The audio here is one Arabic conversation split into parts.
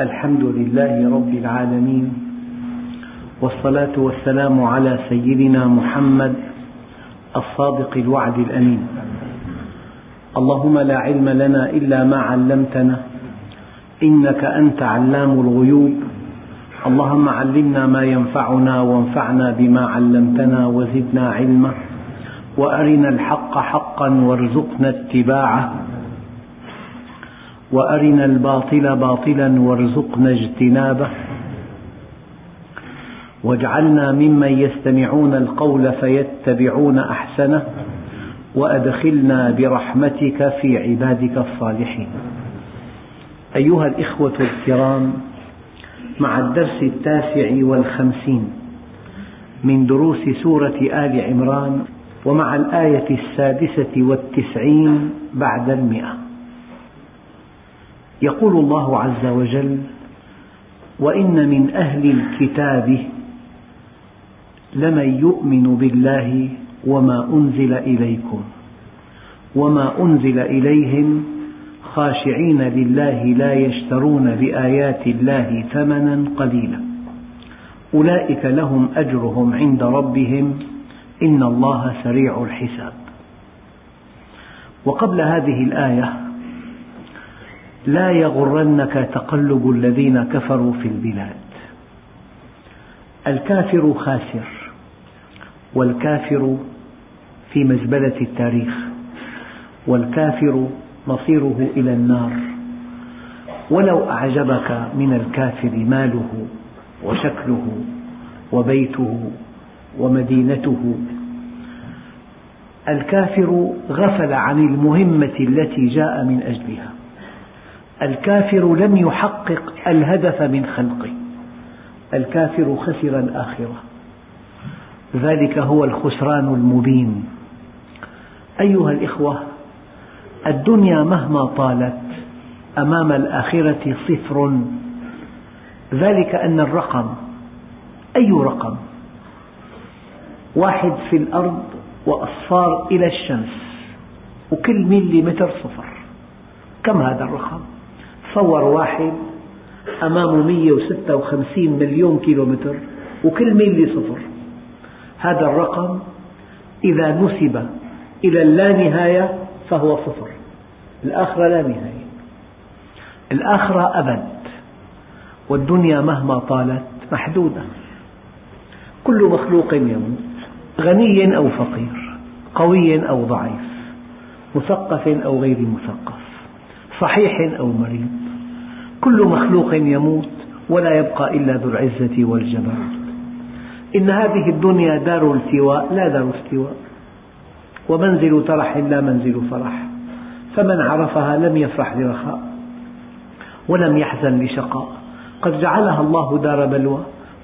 الحمد لله رب العالمين والصلاة والسلام على سيدنا محمد الصادق الوعد الأمين. اللهم لا علم لنا إلا ما علمتنا إنك أنت علام الغيوب. اللهم علمنا ما ينفعنا وانفعنا بما علمتنا وزدنا علما وأرنا الحق حقا وارزقنا اتباعه. وأرنا الباطل باطلا وارزقنا اجتنابه. واجعلنا ممن يستمعون القول فيتبعون أحسنه وأدخلنا برحمتك في عبادك الصالحين. أيها الإخوة الكرام مع الدرس التاسع والخمسين من دروس سورة آل عمران ومع الآية السادسة والتسعين بعد المئة. يقول الله عز وجل وإن من أهل الكتاب لمن يؤمن بالله وما أنزل إليكم وما أنزل إليهم خاشعين لله لا يشترون بآيات الله ثمنا قليلا. أولئك لهم أجرهم عند ربهم إن الله سريع الحساب. وقبل هذه الآية لا يغرنك تقلب الذين كفروا في البلاد. الكافر خاسر والكافر في مزبلة التاريخ والكافر مصيره إلى النار. ولو أعجبك من الكافر ماله وشكله وبيته ومدينته الكافر غفل عن المهمة التي جاء من أجلها. الكافر لم يحقق الهدف من خلقه. الكافر خسر الآخرة. ذلك هو الخسران المبين. أيها الإخوة الدنيا مهما طالت أمام الآخرة صفر. ذلك أن الرقم أي رقم؟ واحد في الأرض وأصفار إلى الشمس. وكل مليمتر صفر. كم هذا الرقم؟ تصور واحد أمامه 156 مليون كيلومتر وكل ميل صفر هذا الرقم إذا نسب إلى اللانهاية فهو صفر. الآخرة لا نهاية. الآخرة أبد. والدنيا مهما طالت محدودة. كل مخلوق يموت. غني أو فقير. قوي أو ضعيف. مثقف أو غير مثقف. صحيح أو مريض. كل مخلوق يموت ولا يبقى إلا ذو العزة والجبروت إن هذه الدنيا دار التواء لا دار استواء ومنزل ترح لا منزل فرح. فمن عرفها لم يفرح لرخاء ولم يحزن لشقاء قد جعلها الله دار بلوى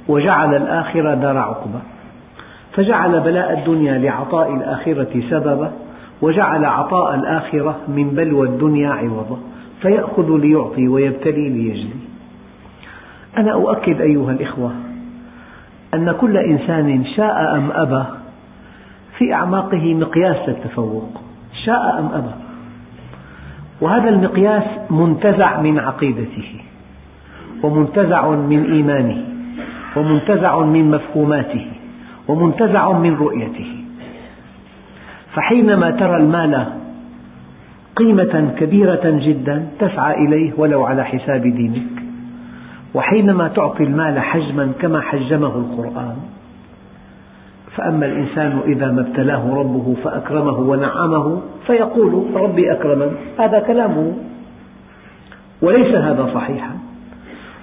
وجعل الآخرة دار عقبة فجعل بلاء الدنيا لعطاء الآخرة سببا وجعل عطاء الآخرة من بلوى الدنيا عوضا. فيأخذ ليعطي ويبتلي ليجزي أنا أؤكد أيها الإخوة أن كل إنسان شاء أم أبى في أعماقه مقياس للتفوق. شاء أم أبى. وهذا المقياس منتزع من عقيدته ومنتزع من إيمانه ومنتزع من مفهوماته ومنتزع من رؤيته. فحينما ترى المال قيمة كبيرة جدا تسعى إليه ولو على حساب دينك. وحينما تعطي المال حجما كما حجمه القرآن فأما الإنسان إذا ما ابتلاه ربه فأكرمه ونعمه فيقول ربي أكرمن هذا كلامه. وليس هذا صحيحا.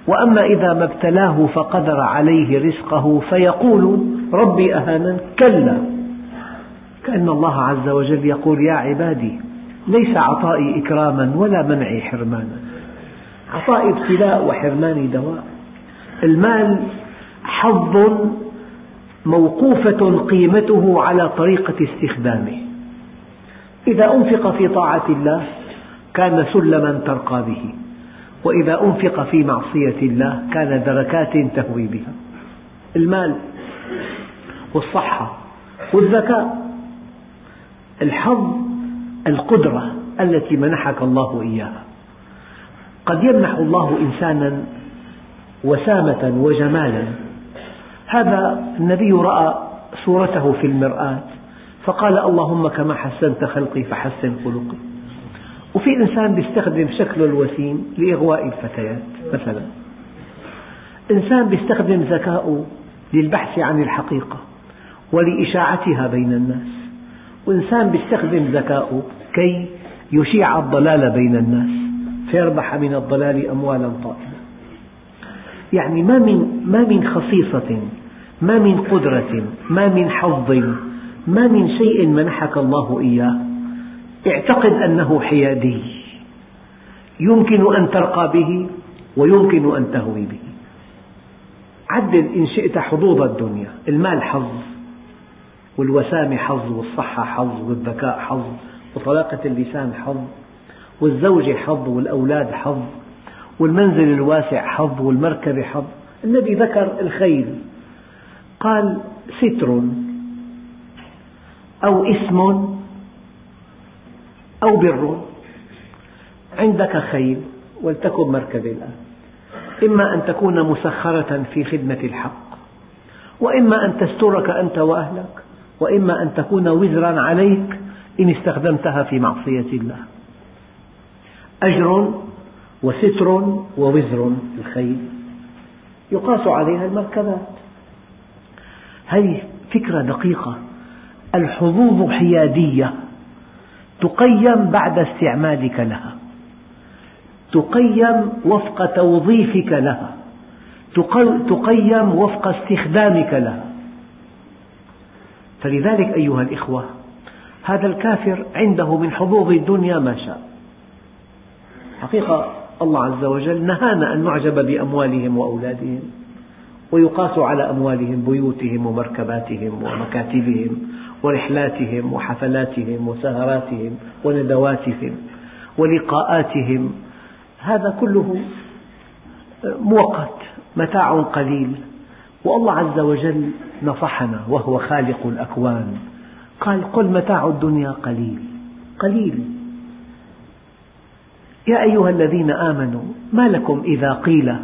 وأما إذا ما ابتلاه فقدر عليه رزقه فيقول ربي أهانن كلا. كأن الله عز وجل يقول يا عبادي ليس عطائي إكراما ولا منعي حرمانا. عطائي ابتلاء وحرماني دواء. المال حظ موقوفة قيمته على طريقة استخدامه. إذا أنفق في طاعة الله كان سلما ترقى به. وإذا أنفق في معصية الله كان دركات تهوي بها. المال والصحة والذكاء الحظ القدرة التي منحك الله إياها. قد يمنح الله إنسانا وسامة وجمالا. هذا النبي رأى صورته في المرآة فقال اللهم كما حسنت خلقي فحسن خلقي. وفي إنسان يستخدم شكله الوسيم لإغواء الفتيات مثلا. إنسان يستخدم ذكاؤه للبحث عن الحقيقة ولإشاعتها بين الناس. وإنسان يستخدم ذكاؤه كي يشيع الضلال بين الناس فيربح من الضلال أموالا طائلة يعني ما من, ما من خصيصة ما من قدرة ما من حظ ما من شيء منحك الله إياه. اعتقد أنه حيادي. يمكن أن ترقى به ويمكن أن تهوي به. عدد إن شئت حظوظ الدنيا المال حظ. والوسامة حظ والصحة حظ والذكاء حظ وطلاقة اللسان حظ والزوجة حظ والأولاد حظ والمنزل الواسع حظ والمركبة حظ. النبي ذكر الخيل قال ستر أو اسم أو بر. عندك خيل ولتكن مركبة الآن إما أن تكون مسخرة في خدمة الحق وإما أن تسترك أنت وأهلك. وإما أن تكون وزرا عليك إن استخدمتها في معصية الله. أجر وستر ووزر الخيل يقاس عليها المركبات. هذه فكرة دقيقة. الحظوظ حيادية تقيم بعد استعمالك لها. تقيم وفق توظيفك لها. تقيم وفق استخدامك لها. فلذلك أيها الإخوة هذا الكافر عنده من حظوظ الدنيا ما شاء. حقيقة الله عز وجل نهانا أن نعجب بأموالهم وأولادهم ويقاس على أموالهم بيوتهم ومركباتهم ومكاتبهم ورحلاتهم وحفلاتهم وسهراتهم وندواتهم ولقاءاتهم. هذا كله مؤقت متاع قليل. والله عز وجل نصحنا وهو خالق الأكوان. قال قل متاع الدنيا قليل. قليل. يا أيها الذين آمنوا ما لكم إذا قيل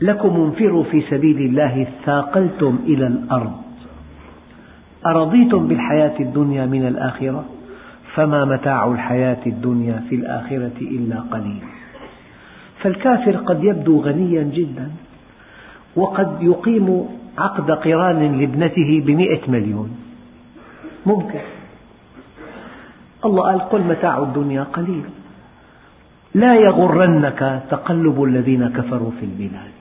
لكم انفروا في سبيل الله اثاقلتم إلى الأرض؟ أرضيتم بالحياة الدنيا من الآخرة؟ فما متاع الحياة الدنيا في الآخرة إلا قليل. فالكافر قد يبدو غنيا جدا. وقد يقيم عقد قران لابنته بمئة مليون. ممكن. الله قال قل متاع الدنيا قليل. لا يغرنك تقلب الذين كفروا في البلاد.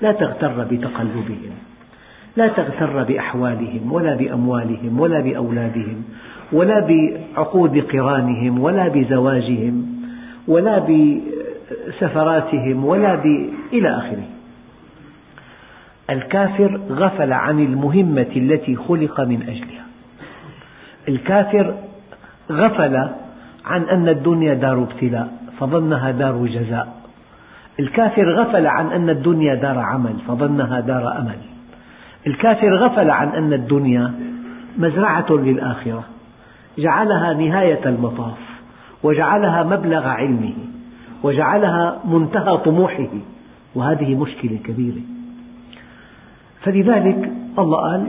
لا تغتر بتقلبهم. لا تغتر بأحوالهم ولا بأموالهم ولا بأولادهم ولا بعقود قرانهم ولا بزواجهم ولا بسفراتهم ولا ب... إلى آخره. الكافر غفل عن المهمة التي خلق من أجلها. الكافر غفل عن أن الدنيا دار ابتلاء فظنها دار جزاء. الكافر غفل عن أن الدنيا دار عمل فظنها دار أمل. الكافر غفل عن أن الدنيا مزرعة للآخرة. جعلها نهاية المطاف وجعلها مبلغ علمه وجعلها منتهى طموحه. وهذه مشكلة كبيرة. فلذلك الله قال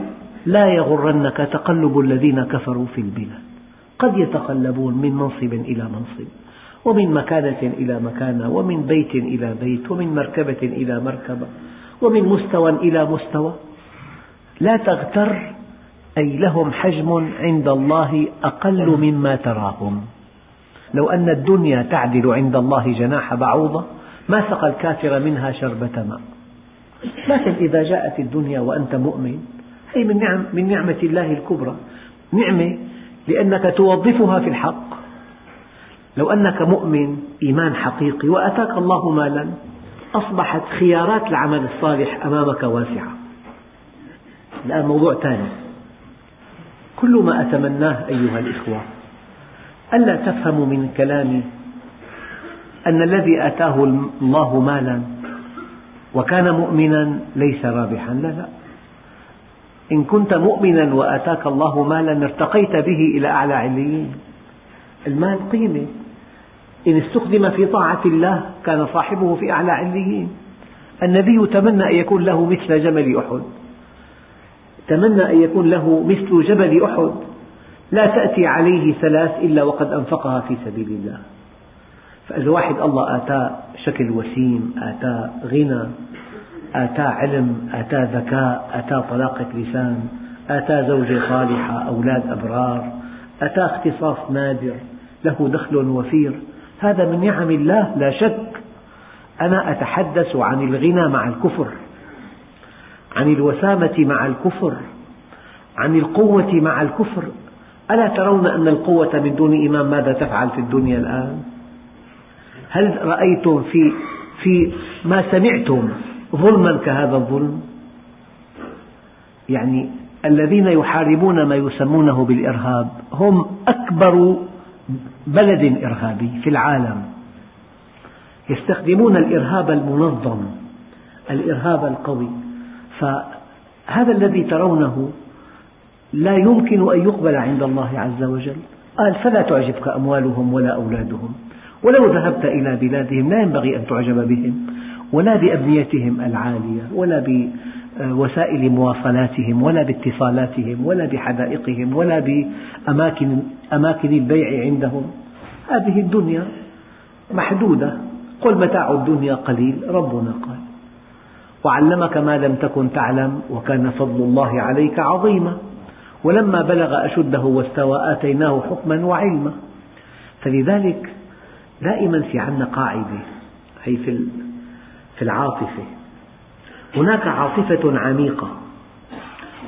لا يغرنك تقلب الذين كفروا في البلاد. قد يتقلبون من منصب إلى منصب ومن مكانة إلى مكانة ومن بيت إلى بيت ومن مركبة إلى مركبة ومن مستوى إلى مستوى. لا تغتر أي لهم حجم عند الله أقل مما تراهم. لو أن الدنيا تعدل عند الله جناح بعوضة ما سقى الكافر منها شربة ماء. لكن إذا جاءت الدنيا وأنت مؤمن هي من, نعم من نعمة الله الكبرى. نعمة لأنك توظفها في الحق. لو أنك مؤمن إيمان حقيقي وأتاك الله مالا أصبحت خيارات العمل الصالح أمامك واسعة. الآن موضوع ثاني. كل ما أتمناه أيها الإخوة ألا تفهموا من كلامي أن الذي آتاه الله مالا وكان مؤمنا ليس رابحا لا لا. إن كنت مؤمنا وآتاك الله مالا ارتقيت به إلى أعلى عليين. المال قيمة. إن استخدم في طاعة الله كان صاحبه في أعلى عليين. النبي تمنى أن يكون له مثل جبل أحد. تمنى أن يكون له مثل جبل أحد. لا تأتي عليه ثلاث إلا وقد أنفقها في سبيل الله. فالواحد الله آتاه شكل وسيم آتاه غنى آتاه علم آتاه ذكاء آتاه طلاقة لسان آتاه زوجة صالحة أولاد أبرار آتاه اختصاص نادر له دخل وفير. هذا من نعم الله لا شك. أنا أتحدث عن الغنى مع الكفر عن الوسامة مع الكفر عن القوة مع الكفر. ألا ترون أن القوة من دون إيمان ماذا تفعل في الدنيا الآن؟ هل رأيتم في, في ما سمعتم ظلما كهذا الظلم؟ يعني الذين يحاربون ما يسمونه بالإرهاب هم أكبر بلد إرهابي في العالم. يستخدمون الإرهاب المنظم الإرهاب القوي. فهذا الذي ترونه لا يمكن أن يقبل عند الله عز وجل. قال فلا تعجبك أموالهم ولا أولادهم. ولو ذهبت إلى بلادهم لا ينبغي أن تعجب بهم ولا بأبنيتهم العالية ولا بوسائل مواصلاتهم ولا باتصالاتهم ولا بحدائقهم ولا بأماكن أماكن البيع عندهم. هذه الدنيا محدودة. قل متاع الدنيا قليل ربنا قال. وعلمك ما لم تكن تعلم وكان فضل الله عليك عظيما. ولما بلغ أشده واستوى آتيناه حكما وعلما. فلذلك دائما في عندنا قاعدة هي في في العاطفة. هناك عاطفة عميقة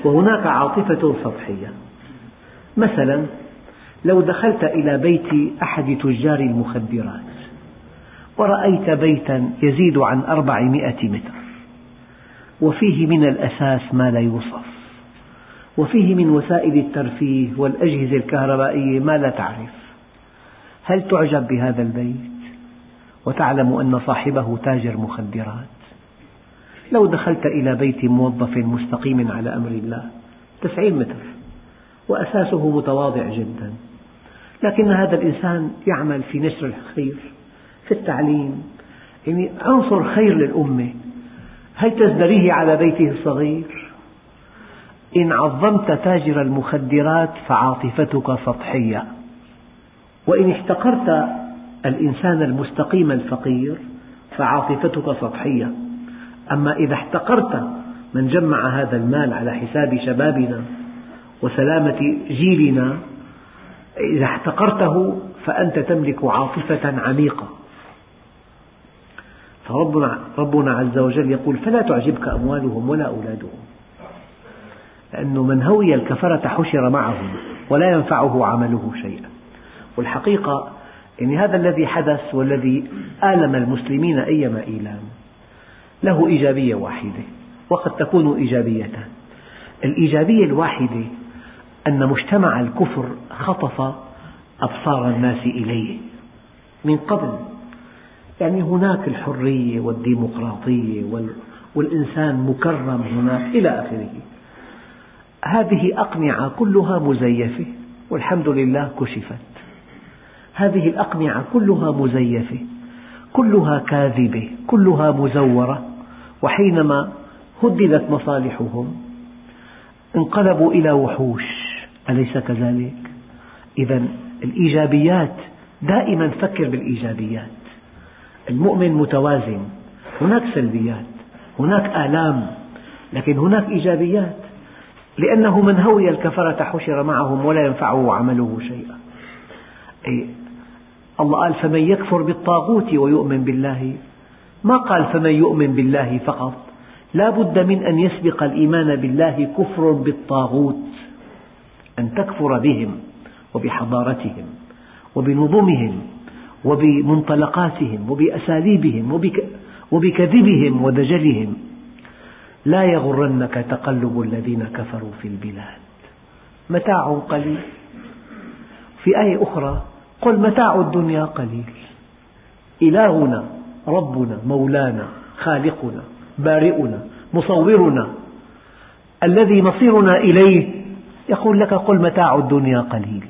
وهناك عاطفة سطحية. مثلا لو دخلت إلى بيت أحد تجار المخدرات ورأيت بيتا يزيد عن أربعمائة متر وفيه من الأساس ما لا يوصف وفيه من وسائل الترفيه والأجهزة الكهربائية ما لا تعرف. هل تعجب بهذا البيت؟ وتعلم أن صاحبه تاجر مخدرات. لو دخلت إلى بيت موظف مستقيم على أمر الله تسعين متر وأساسه متواضع جدا. لكن هذا الإنسان يعمل في نشر الخير في التعليم. يعني عنصر خير للأمة. هل تزدريه على بيته الصغير؟ إن عظمت تاجر المخدرات فعاطفتك سطحية. وإن احتقرت الإنسان المستقيم الفقير فعاطفتك سطحية. أما إذا احتقرت من جمع هذا المال على حساب شبابنا وسلامة جيلنا إذا احتقرته فأنت تملك عاطفة عميقة. فربنا ربنا عز وجل يقول فلا تعجبك أموالهم ولا أولادهم لأن من هوي الكفرة حشر معهم ولا ينفعه عمله شيئا. والحقيقة يعني هذا الذي حدث والذي آلم المسلمين أيما إيلام له إيجابية واحدة وقد تكون إيجابيتان. الإيجابية الواحدة أن مجتمع الكفر خطف أبصار الناس إليه من قبل. يعني هناك الحرية والديمقراطية والإنسان مكرم هناك إلى آخره. هذه أقنعة كلها مزيفة والحمد لله كشفت. هذه الأقنعة كلها مزيفة كلها كاذبة كلها مزورة. وحينما هددت مصالحهم انقلبوا إلى وحوش. أليس كذلك؟ إذا الإيجابيات دائما فكر بالإيجابيات. المؤمن متوازن هناك سلبيات هناك آلام لكن هناك إيجابيات. لأنه من هوي الكفرة حشر معهم ولا ينفعه عمله شيئا. الله قال فمن يكفر بالطاغوت ويؤمن بالله. ما قال فمن يؤمن بالله فقط. لا بد من أن يسبق الإيمان بالله كفر بالطاغوت أن تكفر بهم وبحضارتهم وبنظمهم وبمنطلقاتهم وبأساليبهم وبكذبهم ودجلهم. لا يغرنك تقلب الذين كفروا في البلاد. متاع قليل. في آية أخرى قل متاع الدنيا قليل. إلهنا ربنا مولانا خالقنا بارئنا مصورنا الذي مصيرنا إليه يقول لك قل متاع الدنيا قليل.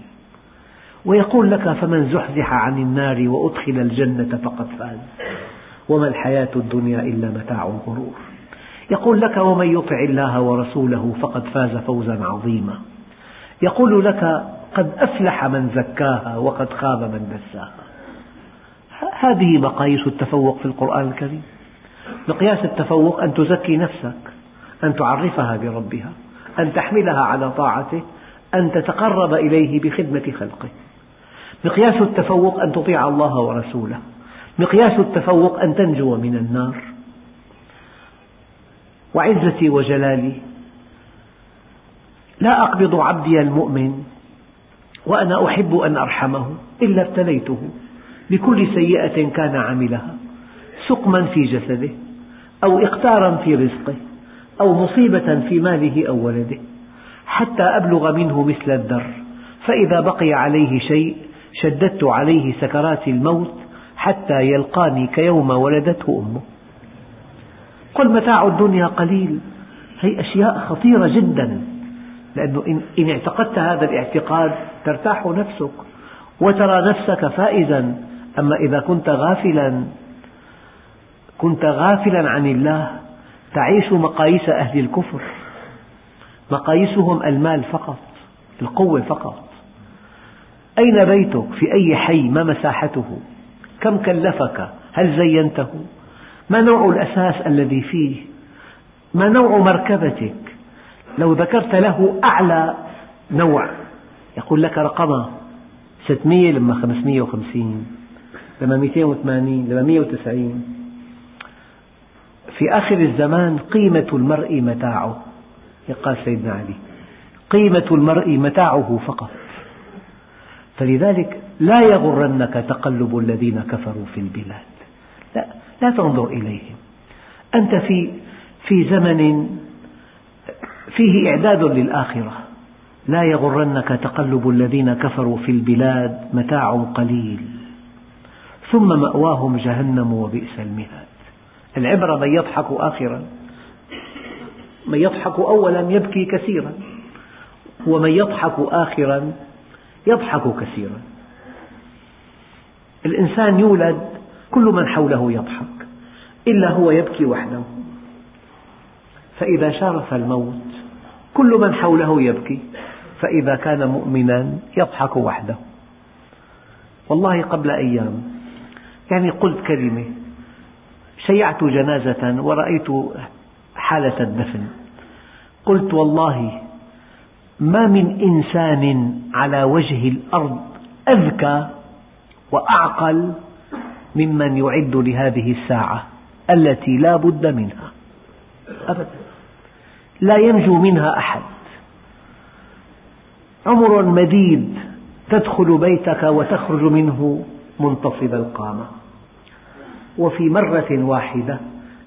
ويقول لك فمن زحزح عن النار وأدخل الجنة فقد فاز. وما الحياة الدنيا إلا متاع الغرور. يقول لك ومن يطع الله ورسوله فقد فاز فوزا عظيما. يقول لك قد أفلح من زكاها وقد خاب من دساها. هذه مقاييس التفوق في القرآن الكريم. مقياس التفوق أن تزكي نفسك أن تعرفها بربها أن تحملها على طاعته أن تتقرب إليه بخدمة خلقه. مقياس التفوق أن تطيع الله ورسوله. مقياس التفوق أن تنجو من النار. وعزتي وجلالي لا أقبض عبدي المؤمن وأنا أحب أن أرحمه إلا ابتليته. بكل سيئة كان عملها سقما في جسده أو إقتارا في رزقه أو مصيبة في ماله أو ولده. حتى أبلغ منه مثل الدر فإذا بقي عليه شيء شددت عليه سكرات الموت حتى يلقاني كيوم ولدته أمه. قل متاع الدنيا قليل هي أشياء خطيرة جدا لأنه إن اعتقدت هذا الاعتقاد ترتاح نفسك وترى نفسك فائزا. أما إذا كنت غافلا كنت غافلا عن الله تعيش مقاييس أهل الكفر. مقاييسهم المال فقط القوة فقط. أين بيتك؟ في أي حي؟ ما مساحته؟ كم كلفك؟ هل زينته؟ ما نوع الأساس الذي فيه؟ ما نوع مركبتك؟ لو ذكرت له أعلى نوع. يقول لك رقمها 600 لما 550 لما 280 لما 190 في آخر الزمان قيمة المرء متاعه قال سيدنا علي. قيمة المرء متاعه فقط. فلذلك لا يغرنك تقلب الذين كفروا في البلاد. لا, لا تنظر إليهم. أنت في, في زمن فيه إعداد للآخرة. لا يغرنك تقلب الذين كفروا في البلاد متاع قليل. ثم مأواهم جهنم وبئس المهاد. العبرة من يضحك آخرا من يضحك أولا يبكي كثيرا ومن يضحك آخرا يضحك كثيرا. الإنسان يولد كل من حوله يضحك إلا هو يبكي وحده. فإذا شارف الموت كل من حوله يبكي. فإذا كان مؤمنا يضحك وحده. والله قبل أيام يعني قلت كلمة شيعت جنازة ورأيت حالة الدفن. قلت والله ما من إنسان على وجه الأرض أذكى وأعقل ممن يعد لهذه الساعة التي لا بد منها. أبدا. لا ينجو منها أحد. عمر مديد تدخل بيتك وتخرج منه منتصب القامة. وفي مرة واحدة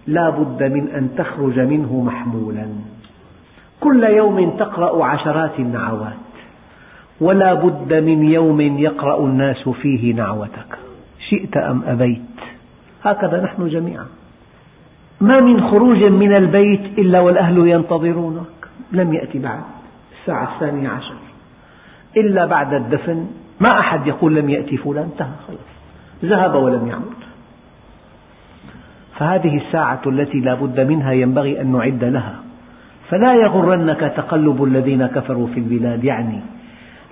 لا بد من أن تخرج منه محمولا. كل يوم تقرأ عشرات النعوات ولا بد من يوم يقرأ الناس فيه نعوتك. شئت أم أبيت؟ هكذا نحن جميعا. ما من خروج من البيت إلا والأهل ينتظرونك. لم يأتي بعد. الساعة الثانية عشر. إلا بعد الدفن ما أحد يقول لم يأتي فلان انتهى خلاص. ذهب ولم يعود فهذه الساعة التي لا بد منها ينبغي أن نعد لها. فلا يغرنك تقلب الذين كفروا في البلاد يعني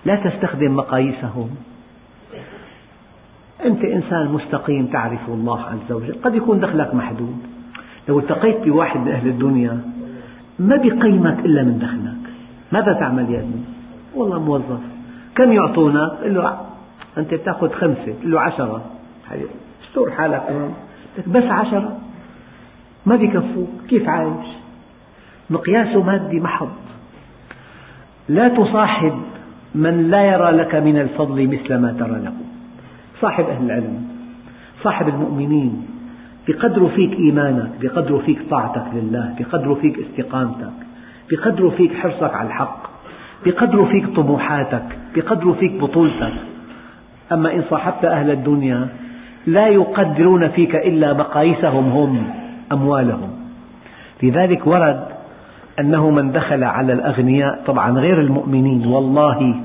لا تستخدم مقاييسهم. أنت إنسان مستقيم تعرف الله عز وجل. قد يكون دخلك محدود. لو التقيت بواحد من أهل الدنيا ما بيقيمك إلا من دخلك. ماذا تعمل يا ابني؟ والله موظف. كم يعطونك؟ قل له أنت تأخذ خمسة. قل له عشرة. استر حالك بس عشرة؟ ما بيكفوك. كيف عايش؟ مقياس مادي محض. لا تصاحب من لا يرى لك من الفضل مثل ما ترى له. صاحب أهل العلم صاحب المؤمنين بقدر فيك إيمانك بقدر فيك طاعتك لله بقدر فيك استقامتك بقدر فيك حرصك على الحق بقدر فيك طموحاتك بقدر فيك بطولتك أما إن صاحبت أهل الدنيا لا يقدرون فيك إلا مقاييسهم هم أموالهم. لذلك ورد أنه من دخل على الأغنياء طبعا غير المؤمنين والله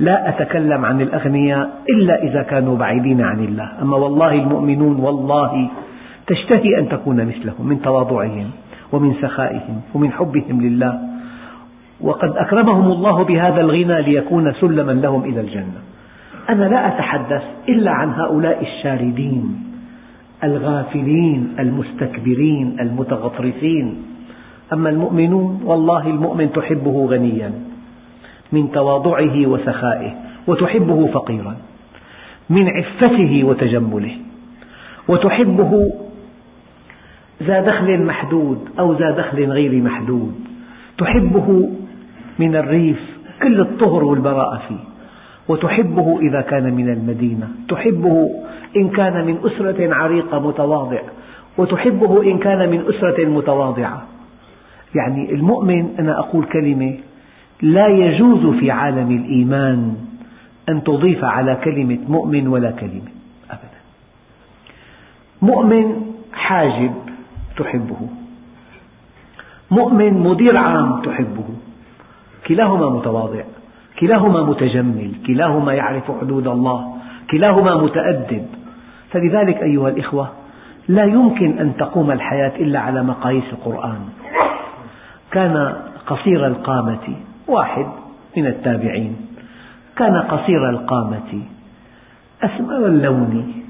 لا أتكلم عن الأغنياء إلا إذا كانوا بعيدين عن الله. أما والله المؤمنون والله تشتهي أن تكون مثلهم من تواضعهم ومن سخائهم ومن حبهم لله. وقد أكرمهم الله بهذا الغنى ليكون سلما لهم إلى الجنة. أنا لا أتحدث إلا عن هؤلاء الشاردين الغافلين المستكبرين المتغطرسين. أما المؤمنون والله المؤمن تحبه غنيا من تواضعه وسخائه وتحبه فقيرا من عفته وتجمله وتحبه ذا دخل محدود أو ذا دخل غير محدود تحبه من الريف كل الطهر والبراءة فيه. وتحبه إذا كان من المدينة. تحبه إن كان من أسرة عريقة متواضع. وتحبه إن كان من أسرة متواضعة. يعني المؤمن أنا أقول كلمة لا يجوز في عالم الإيمان أن تضيف على كلمة مؤمن ولا كلمة. أبدا. مؤمن حاجب تحبه. مؤمن مدير عام تحبه. كلاهما متواضع كلاهما متجمل كلاهما يعرف حدود الله كلاهما متأدب. فلذلك أيها الإخوة لا يمكن أن تقوم الحياة إلا على مقاييس القرآن. كان قصير القامة واحد من التابعين. كان قصير القامة أسمر اللون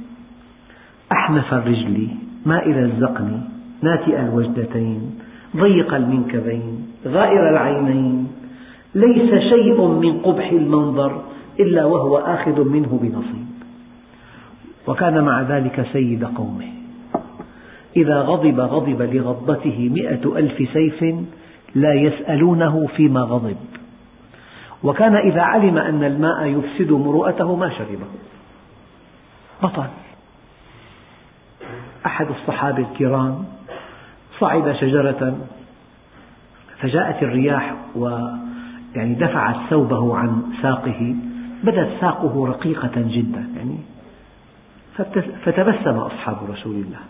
أحنف الرجل مائل الزقن ناتئ الوجدتين ضيق المنكبين غائر العينين ليس شيء من قبح المنظر إلا وهو آخذ منه بنصيب. وكان مع ذلك سيد قومه. إذا غضب غضب لغضبته مئة ألف سيف لا يسألونه فيما غضب. وكان إذا علم أن الماء يفسد مروءته ما شربه. بطل. أحد الصحابة الكرام صعد شجرة فجاءت الرياح ويعني دفعت ثوبه عن ساقه بدت ساقه رقيقة جدا يعني فتبسم أصحاب رسول الله.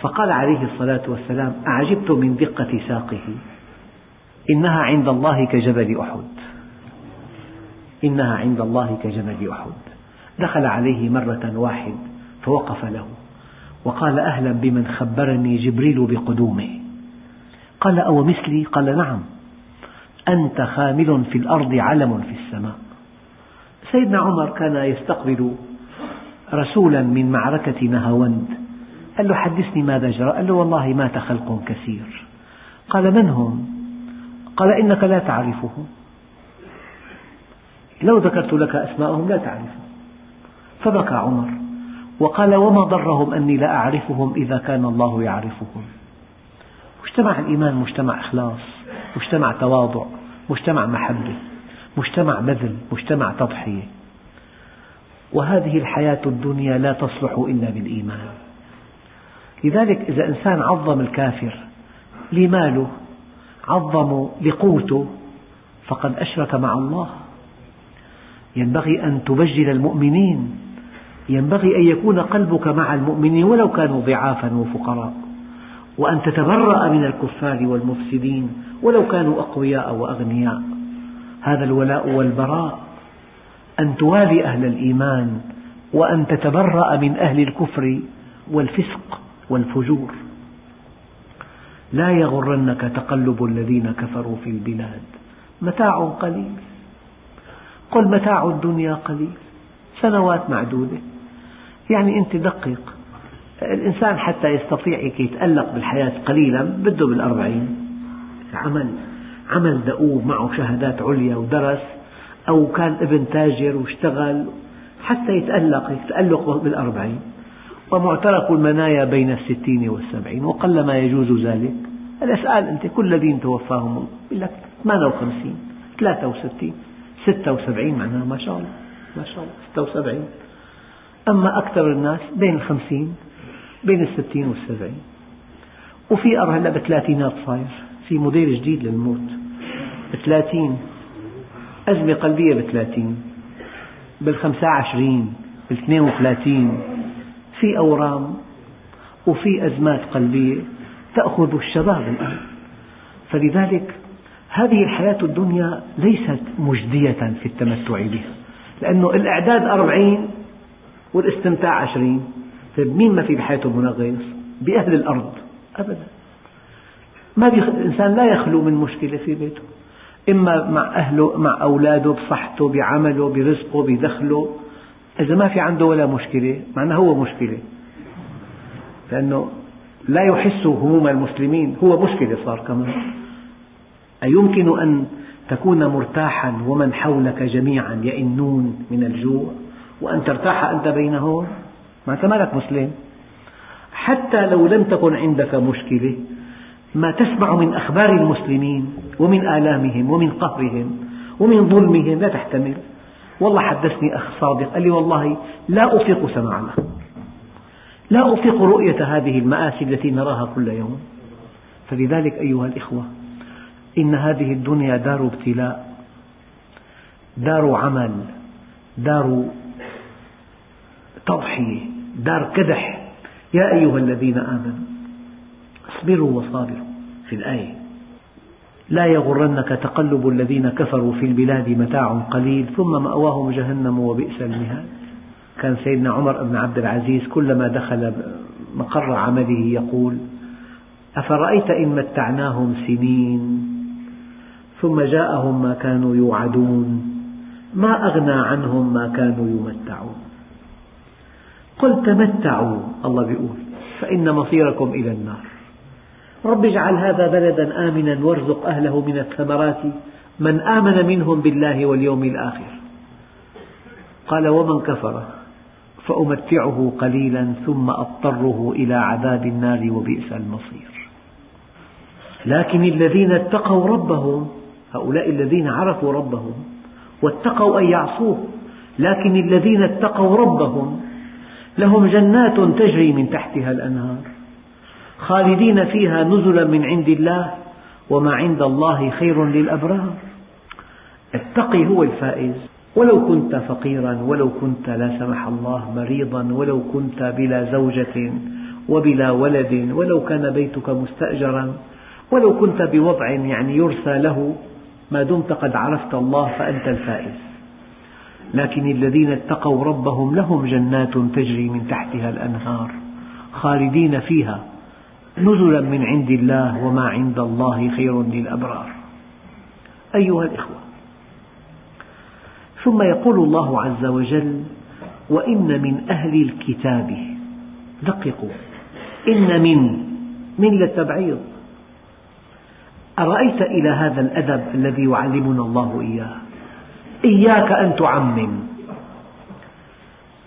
فقال عليه الصلاة والسلام أعجبت من دقة ساقه. إنها عند الله كجبل أحد. إنها عند الله كجبل أحد. دخل عليه مرة واحد فوقف له. وقال أهلا بمن خبرني جبريل بقدومه. قال أو مثلي؟ قال نعم. أنت خامل في الأرض علم في السماء. سيدنا عمر كان يستقبل رسولا من معركة نهاوند. قال له حدثني ماذا جرى؟ قال له والله مات خلق كثير. قال من هم? قال إنك لا تعرفهم. لو ذكرت لك أسماءهم لا تعرفهم. فبكى عمر وقال وما ضرهم أني لا أعرفهم إذا كان الله يعرفهم. مجتمع الإيمان مجتمع إخلاص. مجتمع تواضع مجتمع محبة مجتمع بذل مجتمع تضحية. وهذه الحياة الدنيا لا تصلح إلا بالإيمان. لذلك إذا إنسان عظم الكافر لماله عظموا لقوته فقد أشرك مع الله. ينبغي أن تبجل المؤمنين. ينبغي أن يكون قلبك مع المؤمنين ولو كانوا ضعافا وفقراء. وأن تتبرأ من الكفار والمفسدين ولو كانوا أقوياء وأغنياء. هذا الولاء والبراء. أن توالي أهل الإيمان وأن تتبرأ من أهل الكفر والفسق والفجور. لا يغرنك تقلب الذين كفروا في البلاد. متاع قليل. قل متاع الدنيا قليل. سنوات معدودة. يعني أنت دقق الإنسان حتى يستطيع يتألق بالحياة قليلا بده بالأربعين عمل عمل دؤوب معه شهادات عليا ودرس أو كان ابن تاجر واشتغل حتى يتألق التألق بالأربعين ومعترك المنايا بين الستين والسبعين وقلما يجوز ذلك. الأسأل أنت كل الذين توفاهم يقول لك 58 63 76 معناها ما شاء الله ما شاء الله 76 أما أكثر الناس بين الخمسين بين الستين والسبعين. وفي أمر هلا بالثلاثينات صاير. في موديل جديد للموت. بثلاثين. أزمة قلبية بثلاثين. بالخمسة عشرين. بالاثنين وثلاثين. في أورام. وفي أزمات قلبية تأخذ الشباب الآن. فلذلك هذه الحياة الدنيا ليست مجدية في التمتع بها. لأنه الإعداد أربعين والاستمتاع عشرين. طيب مين ما في بحياته منغص؟ بأهل الأرض. أبدا. ما الإنسان لا يخلو من مشكلة في بيته. إما مع أهله مع أولاده بصحته بعمله برزقه بدخله. إذا ما في عنده ولا مشكلة معناه هو مشكلة. لأنه لا يحس هموم المسلمين. هو مشكلة صار كمان. أيمكن أن تكون مرتاحا ومن حولك جميعا يئنون من الجوع؟ وأن ترتاح أنت بينهم؟ ما أنت مالك مسلم. حتى لو لم تكن عندك مشكلة ما تسمع من أخبار المسلمين ومن آلامهم ومن قهرهم ومن ظلمهم لا تحتمل. والله حدثني أخ صادق قال لي والله لا أطيق سماعها لا أطيق رؤية هذه المآسي التي نراها كل يوم. فلذلك أيها الإخوة إن هذه الدنيا دار ابتلاء دار عمل دار تضحية. دار كدح يا أيها الذين آمنوا اصبروا وصابروا. في الآية لا يغرنك تقلب الذين كفروا في البلاد متاع قليل ثم مأواهم جهنم وبئس المهاد. كان سيدنا عمر بن عبد العزيز كلما دخل مقر عمله يقول أفرأيت إن متعناهم سنين ثم جاءهم ما كانوا يوعدون ما أغنى عنهم ما كانوا يمتعون. قل تمتعوا الله يقول فإن مصيركم إلى النار. رب اجعل هذا بلدا آمنا وارزق أهله من الثمرات من آمن منهم بالله واليوم الآخر. قال ومن كفر فأمتعه قليلا ثم أضطره إلى عذاب النار وبئس المصير. لكن الذين اتقوا ربهم هؤلاء الذين عرفوا ربهم واتقوا أن يعصوه لكن الذين اتقوا ربهم لهم جنات تجري من تحتها الأنهار خالدين فيها نزلا من عند الله وما عند الله خير للأبرار. التقي هو الفائز. ولو كنت فقيرا ولو كنت لا سمح الله مريضا ولو كنت بلا زوجة وبلا ولد ولو كان بيتك مستأجرا ولو كنت بوضع يعني يرثى له ما دمت قد عرفت الله فأنت الفائز. لكن الذين اتقوا ربهم لهم جنات تجري من تحتها الأنهار خالدين فيها نزلا من عند الله وما عند الله خير للأبرار. أيها الإخوة ثم يقول الله عز وجل وإن من أهل الكتاب دققوا إن من من للتبعيض أرأيت إلى هذا الأدب الذي يعلمنا الله إياه؟ إياك أن تعمم.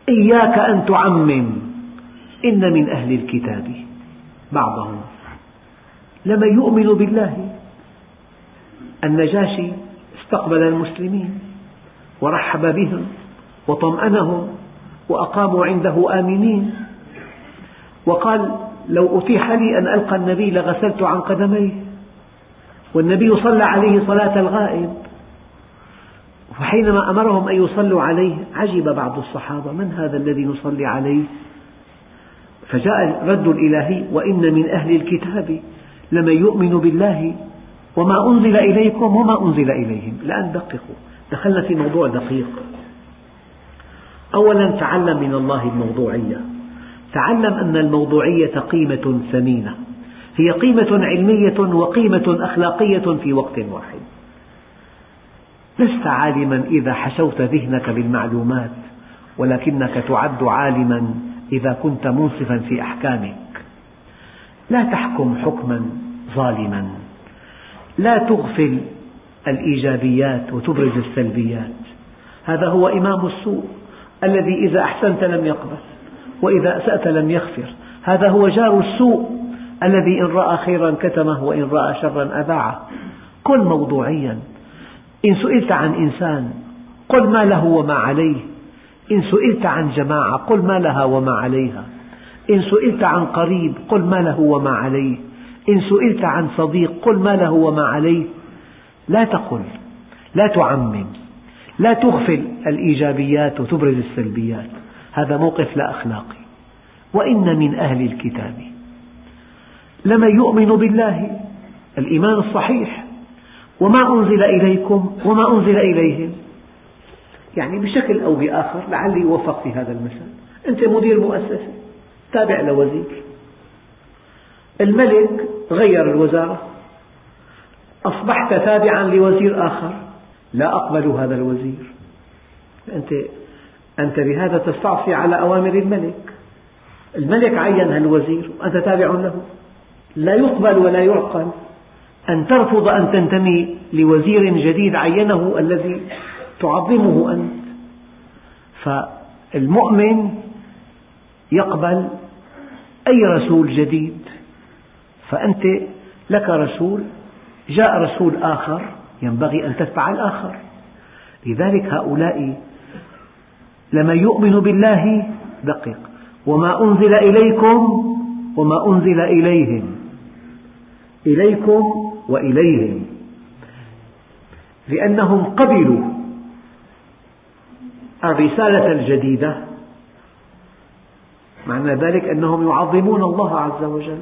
إياك أن تعمم. إن من أهل الكتاب بعضهم لمن يؤمن بالله. النجاشي استقبل المسلمين ورحب بهم وطمأنهم وأقاموا عنده آمنين. وقال لو أتيح لي أن ألقى النبي لغسلت عن قدميه. والنبي صلى عليه صلاة الغائب. وحينما أمرهم أن يصلوا عليه عجب بعض الصحابة من هذا الذي نصلي عليه؟ فجاء الرد الإلهي وإن من أهل الكتاب لمن يؤمن بالله وما أنزل إليكم وما أنزل إليهم. الآن دققوا. دخلنا في موضوع دقيق. أولا تعلم من الله الموضوعية. تعلم أن الموضوعية قيمة ثمينة. هي قيمة علمية وقيمة أخلاقية في وقت واحد. لست عالما إذا حشوت ذهنك بالمعلومات ولكنك تعد عالما إذا كنت منصفا في أحكامك. لا تحكم حكما ظالما. لا تغفل الإيجابيات وتبرز السلبيات. هذا هو إمام السوء الذي إذا أحسنت لم يقبل وإذا أسأت لم يغفر. هذا هو جار السوء الذي إن رأى خيرا كتمه وإن رأى شرا أذاعه. كن موضوعيا. إن سئلت عن إنسان قل ما له وما عليه. إن سئلت عن جماعة قل ما لها وما عليها. إن سئلت عن قريب قل ما له وما عليه. إن سئلت عن صديق قل ما له وما عليه. لا تقل لا تعمم لا تغفل الإيجابيات وتبرز السلبيات. هذا موقف لا أخلاقي. وإن من أهل الكتاب لمن يؤمن بالله الإيمان الصحيح. وما أنزل إليكم وما أنزل إليهم. يعني بشكل أو بآخر لعلي أوفق في هذا المثال. أنت مدير مؤسسة تابع لوزير. الملك غير الوزارة. أصبحت تابعا لوزير آخر. لا أقبل هذا الوزير. أنت, أنت بهذا تستعصي على أوامر الملك. الملك عين الوزير وأنت تابع له. لا يقبل ولا يعقل. أن ترفض أن تنتمي لوزير جديد عينه الذي تعظمه أنت. فالمؤمن يقبل أي رسول جديد. فأنت لك رسول جاء رسول آخر ينبغي أن تتبع الآخر. لذلك هؤلاء لمن يؤمن بالله دقق وما أنزل إليكم وما أنزل إليهم. إليكم وإليهم لأنهم قبلوا الرسالة الجديدة. معنى ذلك أنهم يعظمون الله عز وجل.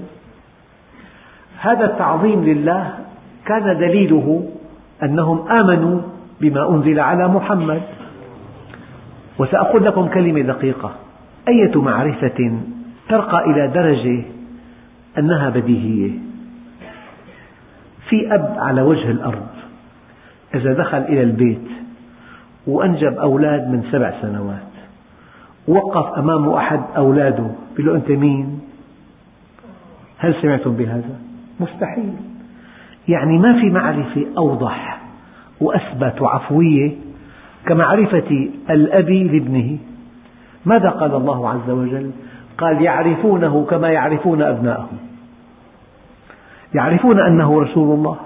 هذا التعظيم لله كان دليله أنهم آمنوا بما أنزل على محمد. وسأقول لكم كلمة دقيقة. أية معرفة ترقى إلى درجة أنها بديهية؟ في أب على وجه الأرض إذا دخل إلى البيت وأنجب أولاد من سبع سنوات وقف أمامه أحد أولاده يقول له أنت مين؟ هل سمعتم بهذا؟ مستحيل يعني ما في معرفة أوضح وأثبت وعفوية كمعرفة الأب لابنه ماذا قال الله عز وجل؟ قال يعرفونه كما يعرفون أبناءهم يعرفون أنه رسول الله.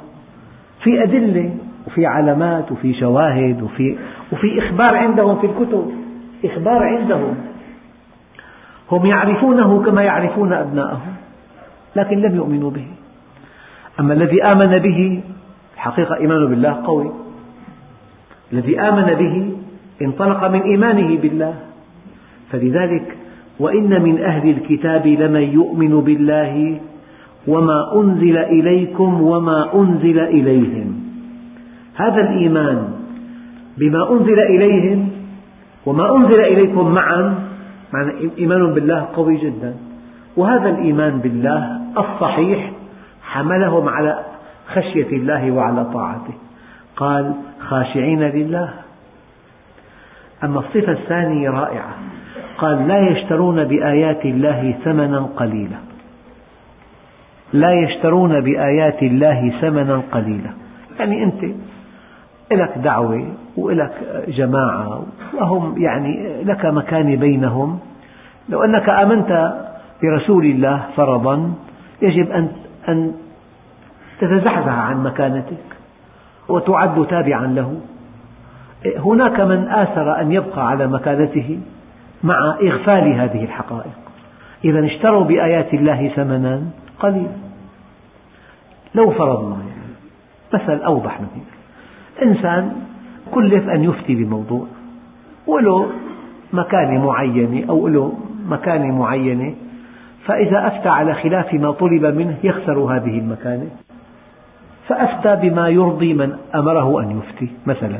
في أدلة وفي علامات وفي شواهد وفي, وفي إخبار عندهم في الكتب. إخبار عندهم. هم يعرفونه كما يعرفون أبناءهم لكن لم يؤمنوا به. أما الذي آمن به الحقيقة إيمانه بالله قوي. الذي آمن به انطلق من إيمانه بالله. فلذلك وإن من أهل الكتاب لمن يؤمن بالله وما أنزل إليكم وما أنزل إليهم. هذا الإيمان بما أنزل إليهم وما أنزل إليكم معا معنى إيمان بالله قوي جدا. وهذا الإيمان بالله الصحيح حملهم على خشية الله وعلى طاعته. قال خاشعين لله. أما الصفة الثانية رائعة. قال لا يشترون بآيات الله ثمنا قليلا. لا يشترون بآيات الله ثمنا قليلا. يعني أنت لك دعوة ولك جماعة وهم يعني لك مكان بينهم. لو أنك آمنت برسول الله فرضا يجب أن أن تتزحزح عن مكانتك وتعد تابعا له. هناك من آثر أن يبقى على مكانته مع إغفال هذه الحقائق. إذا اشتروا بآيات الله ثمنا قليلا لو فرضنا يعني. مثل أوضح من هيك. إنسان كلف أن يفتي بموضوع. وله مكانة معينة أو له مكانة معينة فإذا أفتى على خلاف ما طلب منه يخسر هذه المكانة. فأفتى بما يرضي من أمره أن يفتي مثلا.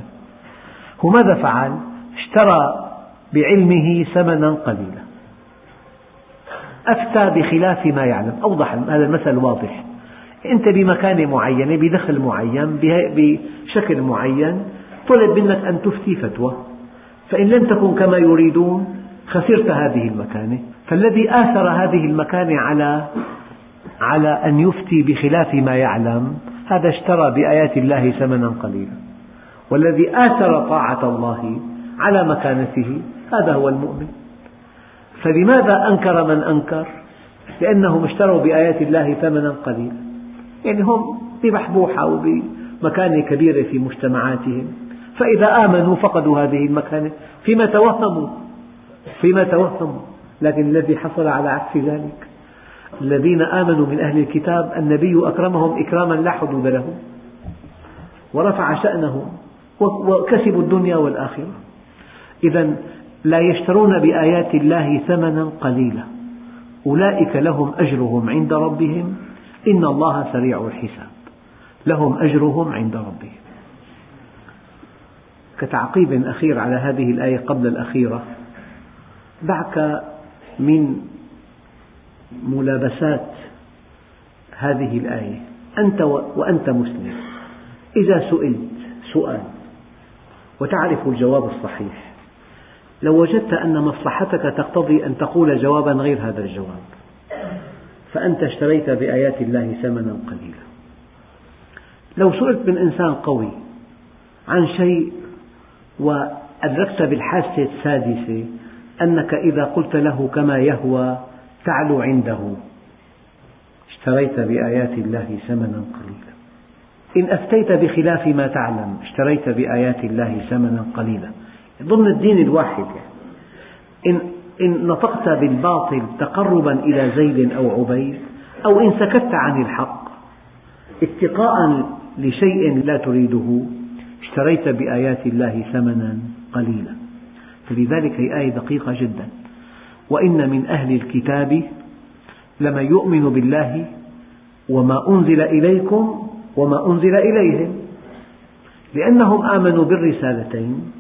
هو ماذا فعل؟ اشترى بعلمه ثمنا قليلا. أفتى بخلاف ما يعلم. أوضح هذا المثل واضح. أنت بمكانة معينة بدخل معين بشكل معين طلب منك أن تفتي فتوى. فإن لم تكن كما يريدون خسرت هذه المكانة. فالذي آثر هذه المكانة على على أن يفتي بخلاف ما يعلم هذا اشترى بآيات الله ثمنا قليلا. والذي آثر طاعة الله على مكانته هذا هو المؤمن. فلماذا أنكر من أنكر؟ لأنهم اشتروا بآيات الله ثمنا قليلا. يعني هم بمحبوحة وبمكانة كبيرة في مجتمعاتهم. فإذا آمنوا فقدوا هذه المكانة. فيما توهموا فيما توهموا. لكن الذي حصل على عكس ذلك الذين آمنوا من أهل الكتاب النبي أكرمهم إكراما لا حدود له ورفع شأنهم وكسبوا الدنيا والآخرة. إذا لا يشترون بآيات الله ثمنا قليلا. أولئك لهم أجرهم عند ربهم. إن الله سريع الحساب. لهم أجرهم عند ربهم. كتعقيب أخير على هذه الآية قبل الأخيرة. دعك من ملابسات هذه الآية. أنت وأنت مسلم. إذا سئلت سؤال وتعرف الجواب الصحيح لو وجدت أن مصلحتك تقتضي أن تقول جوابا غير هذا الجواب. فأنت اشتريت بآيات الله ثمنا قليلا. لو سئلت من إنسان قوي عن شيء وأدركت بالحاسة السادسة أنك إذا قلت له كما يهوى تعلو عنده. اشتريت بآيات الله ثمنا قليلا. إن أفتيت بخلاف ما تعلم اشتريت بآيات الله ثمنا قليلا. ضمن الدين الواحد يعني. إن, إن نطقت بالباطل تقربا إلى زيد أو عبيد أو إن سكت عن الحق اتقاء لشيء لا تريده اشتريت بآيات الله ثمنا قليلا. فلذلك هي آية دقيقة جدا. وإن من أهل الكتاب لمن يؤمن بالله وما أنزل إليكم وما أنزل إليهم لأنهم آمنوا بالرسالتين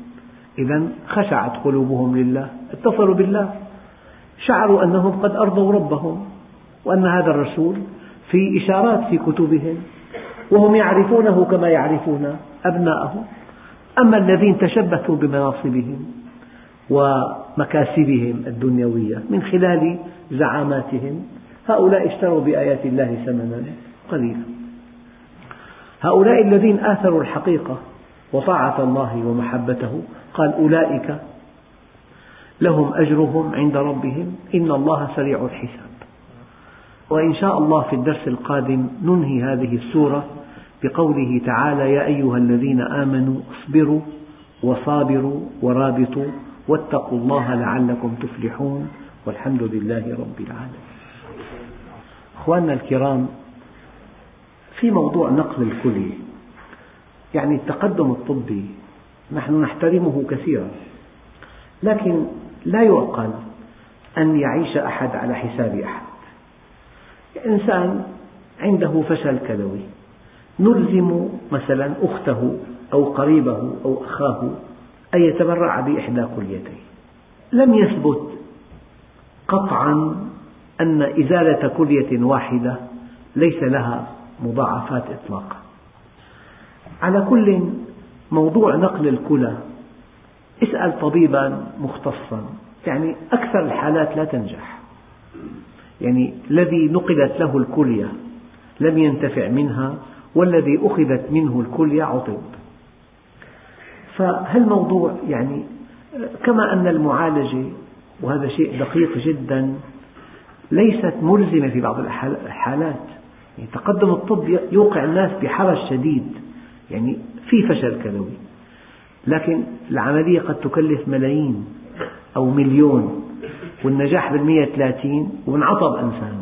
إذا خشعت قلوبهم لله اتصلوا بالله. شعروا أنهم قد أرضوا ربهم وأن هذا الرسول في إشارات في كتبهم وهم يعرفونه كما يعرفون أبناءهم. أما الذين تشبثوا بمناصبهم ومكاسبهم الدنيوية من خلال زعاماتهم هؤلاء اشتروا بآيات الله ثمنا قليلا. هؤلاء الذين آثروا الحقيقة وطاعة الله ومحبته. قال أولئك لهم أجرهم عند ربهم. إن الله سريع الحساب. وإن شاء الله في الدرس القادم ننهي هذه السورة بقوله تعالى يا أيها الذين آمنوا اصبروا وصابروا ورابطوا واتقوا الله لعلكم تفلحون. والحمد لله رب العالمين. أخواننا الكرام في موضوع نقل الكلية يعني التقدم الطبي نحن نحترمه كثيرا لكن لا يعقل أن يعيش أحد على حساب أحد. إنسان عنده فشل كلوي نلزم مثلا أخته أو قريبه أو أخاه أن يتبرع بإحدى كليتيه. لم يثبت قطعا أن إزالة كلية واحدة ليس لها مضاعفات إطلاقا. على كل موضوع نقل الكلى. اسأل طبيبا مختصا. يعني أكثر الحالات لا تنجح. يعني الذي نقلت له الكلية لم ينتفع منها والذي أخذت منه الكلية عطب. فهالموضوع يعني كما أن المعالجة وهذا شيء دقيق جدا ليست ملزمة في بعض الحالات. يعني تقدم الطب يوقع الناس بحرج شديد. يعني في فشل كلوي لكن العملية قد تكلف ملايين أو مليون والنجاح بالمئة ثلاثين وانعطب إنسان.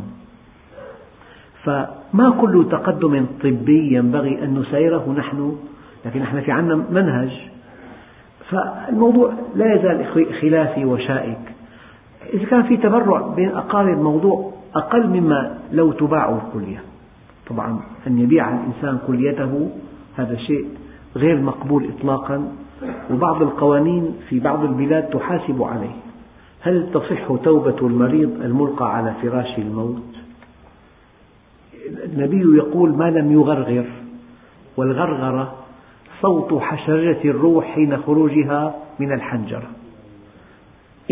فما كل تقدم طبي ينبغي أن نسيره نحن لكن نحن في عنا منهج. فالموضوع لا يزال خلافي وشائك. إذا كان في تبرع بين أقارب موضوع أقل مما لو تباع الكلية. طبعا أن يبيع الإنسان كليته هذا شيء غير مقبول إطلاقا وبعض القوانين في بعض البلاد تحاسب عليه. هل تصح توبة المريض الملقى على فراش الموت؟ النبي يقول ما لم يغرغر والغرغرة صوت حشرجة الروح حين خروجها من الحنجرة.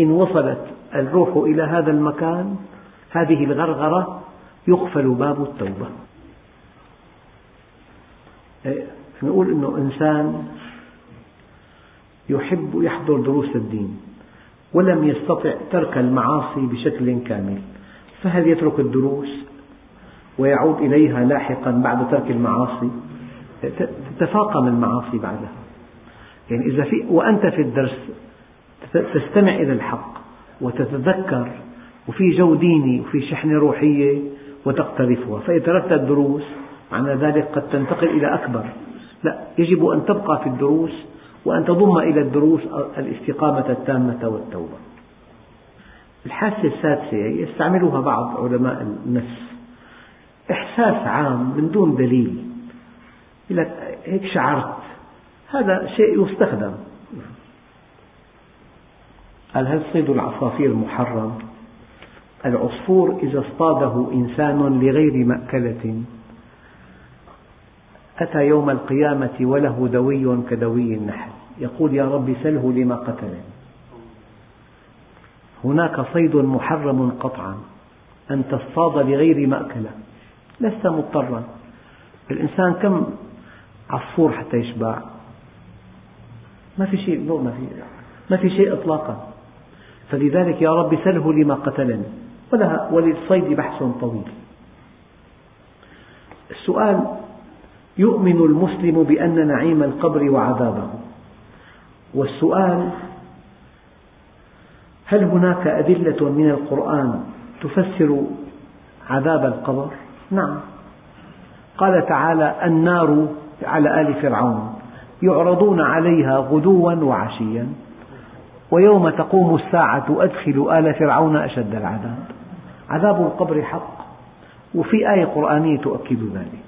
إن وصلت الروح إلى هذا المكان هذه الغرغرة يقفل باب التوبة. نقول أنه إنسان يحب يحضر دروس الدين ولم يستطع ترك المعاصي بشكل كامل فهل يترك الدروس ويعود إليها لاحقا بعد ترك المعاصي؟ تتفاقم المعاصي بعدها. يعني إذا في وأنت في الدرس تستمع إلى الحق وتتذكر وفي جو ديني وفي شحنة روحية وتقترفها فإذا تركت الدروس معنى ذلك قد تنتقل إلى أكبر. لا يجب أن تبقى في الدروس وأن تضم إلى الدروس الاستقامة التامة والتوبة. الحاسة السادسة يستعملها بعض علماء النفس. إحساس عام من دون دليل. يقول لك هيك شعرت. هذا شيء يستخدم. قال هل صيد العصافير محرم؟ العصفور إذا اصطاده إنسان لغير مأكلة. أتى يوم القيامة وله دوي كدوي النحل. يقول يا رب سله لما قتلني. هناك صيد محرم قطعا. أن تصطاد لغير مأكلة. لست مضطرا. الإنسان كم عصفور حتى يشبع. ما في شيء ما في ما في شيء إطلاقا. فلذلك يا رب سله لما قتلني. وللصيد بحث طويل. السؤال يؤمن المسلم بأن نعيم القبر وعذابه. والسؤال هل هناك أدلة من القرآن تفسر عذاب القبر؟ نعم. قال تعالى النار على آل فرعون يعرضون عليها غدوا وعشيا ويوم تقوم الساعة أدخلوا آل فرعون أشد العذاب. عذاب القبر حق وفي آية قرآنية تؤكد ذلك.